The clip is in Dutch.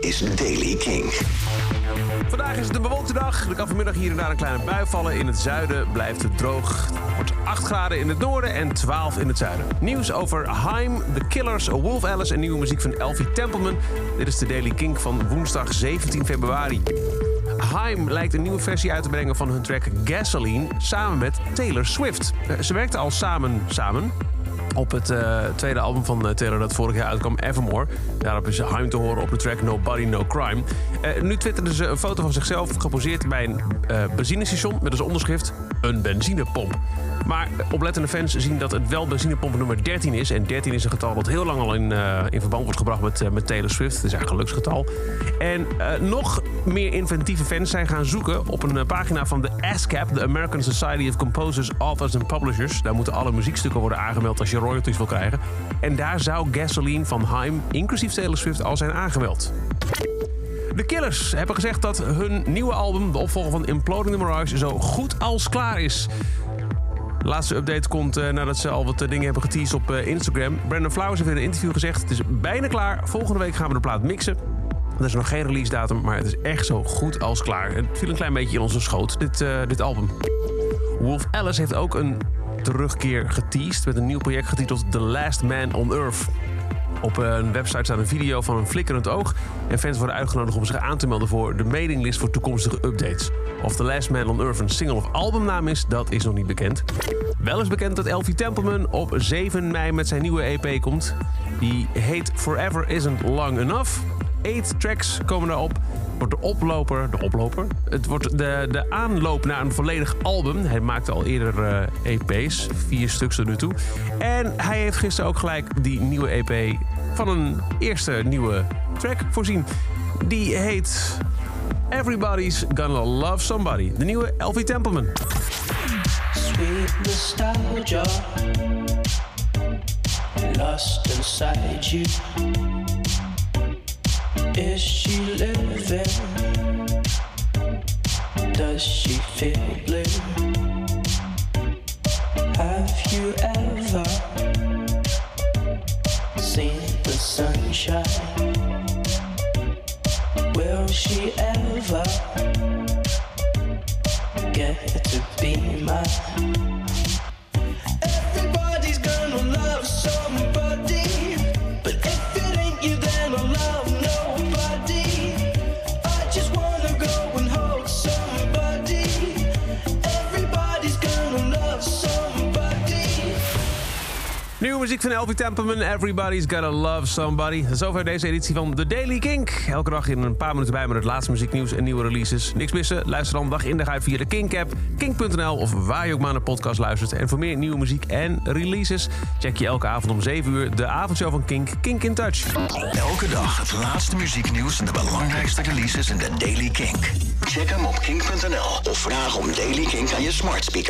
is Daily King. Vandaag is het een bewolkte dag. Er kan vanmiddag hier en daar een kleine bui vallen. In het zuiden blijft het droog. Het wordt 8 graden in het noorden en 12 in het zuiden. Nieuws over Haim, The Killers, Wolf Alice en nieuwe muziek van Elfie Templeman. Dit is de Daily Kink van woensdag 17 februari. Haim lijkt een nieuwe versie uit te brengen van hun track Gasoline samen met Taylor Swift. Eh, Ze werkten al samen samen op het eh, tweede album van eh, Taylor dat vorig jaar uitkwam, Evermore. Daarop is Haim te horen op de track Nobody No Crime. Eh, nu twitterden ze een foto van zichzelf geposeerd bij een benzinestation met als onderschrift een benzinepomp. Maar oplettende fans zien dat het wel benzinepomp nummer 13 is. En 13 is een getal dat heel lang al in, eh, verband wordt gebracht met, eh, met Taylor Swift. Het is eigenlijk een geluksgetal. En eh, nog meer inventieve fans zijn gaan zoeken op een pagina van de ASCAP, de American Society of Composers, Authors and Publishers. Daar moeten alle muziekstukken worden aangemeld als je royalties wil krijgen. En daar zou Gasoline van Haim, inclusief Taylor Swift, al zijn aangemeld. De Killers hebben gezegd dat hun nieuwe album, de opvolger van Imploding the Mirage, zo goed als klaar is. Laatste update komt eh, nadat ze al wat eh, dingen hebben geteased op eh, Instagram. Brandon Flowers heeft in een interview gezegd: Het is bijna klaar. Volgende week gaan we de plaat mixen. Er is nog geen release datum, maar het is echt zo goed als klaar. Het viel een klein beetje in onze schoot, dit, dit album. Wolf Alice heeft ook een terugkeer geteased met een nieuw project getiteld The Last Man on Earth. Op een website staat een video van een flikkerend oog. En fans worden uitgenodigd om zich aan te melden voor de mailinglist voor toekomstige updates. Of The Last Man on Earth een single of albumnaam is, dat is nog niet bekend. Wel is bekend dat Elfie Templeman op 7 mei met zijn nieuwe EP komt. Die heet Forever Isn't Long Enough. Eight tracks komen daarop. Wordt de oploper, de oploper. Het wordt de, de aanloop naar een volledig album. Hij maakte al eerder eh, EP's, vier stuks tot nu toe. En hij heeft gisteren ook gelijk die nieuwe EP van een eerste nieuwe track voorzien. Die heet Everybody's Gonna Love Somebody. De nieuwe Elfie Templeman. Sweet nostalgia Lost inside you Is she living? Does she feel blue? To be mine? Muziek van Elfie Templeman, Everybody's Gotta Love Somebody. Zover deze editie van The Daily Kink. Elke dag in een paar minuten bij met het laatste muzieknieuws en nieuwe releases. Niks missen? Luister dan dag in dag uit via de Kink-app, kink.nl of waar je ook maar naar podcast luistert. En voor meer nieuwe muziek en releases check je elke avond om 7 uur de avondshow van Kink, Kink in Touch. Elke dag het laatste muzieknieuws en de belangrijkste releases in de Daily Kink. Check hem op kink.nl of vraag om Daily Kink aan je smart speaker.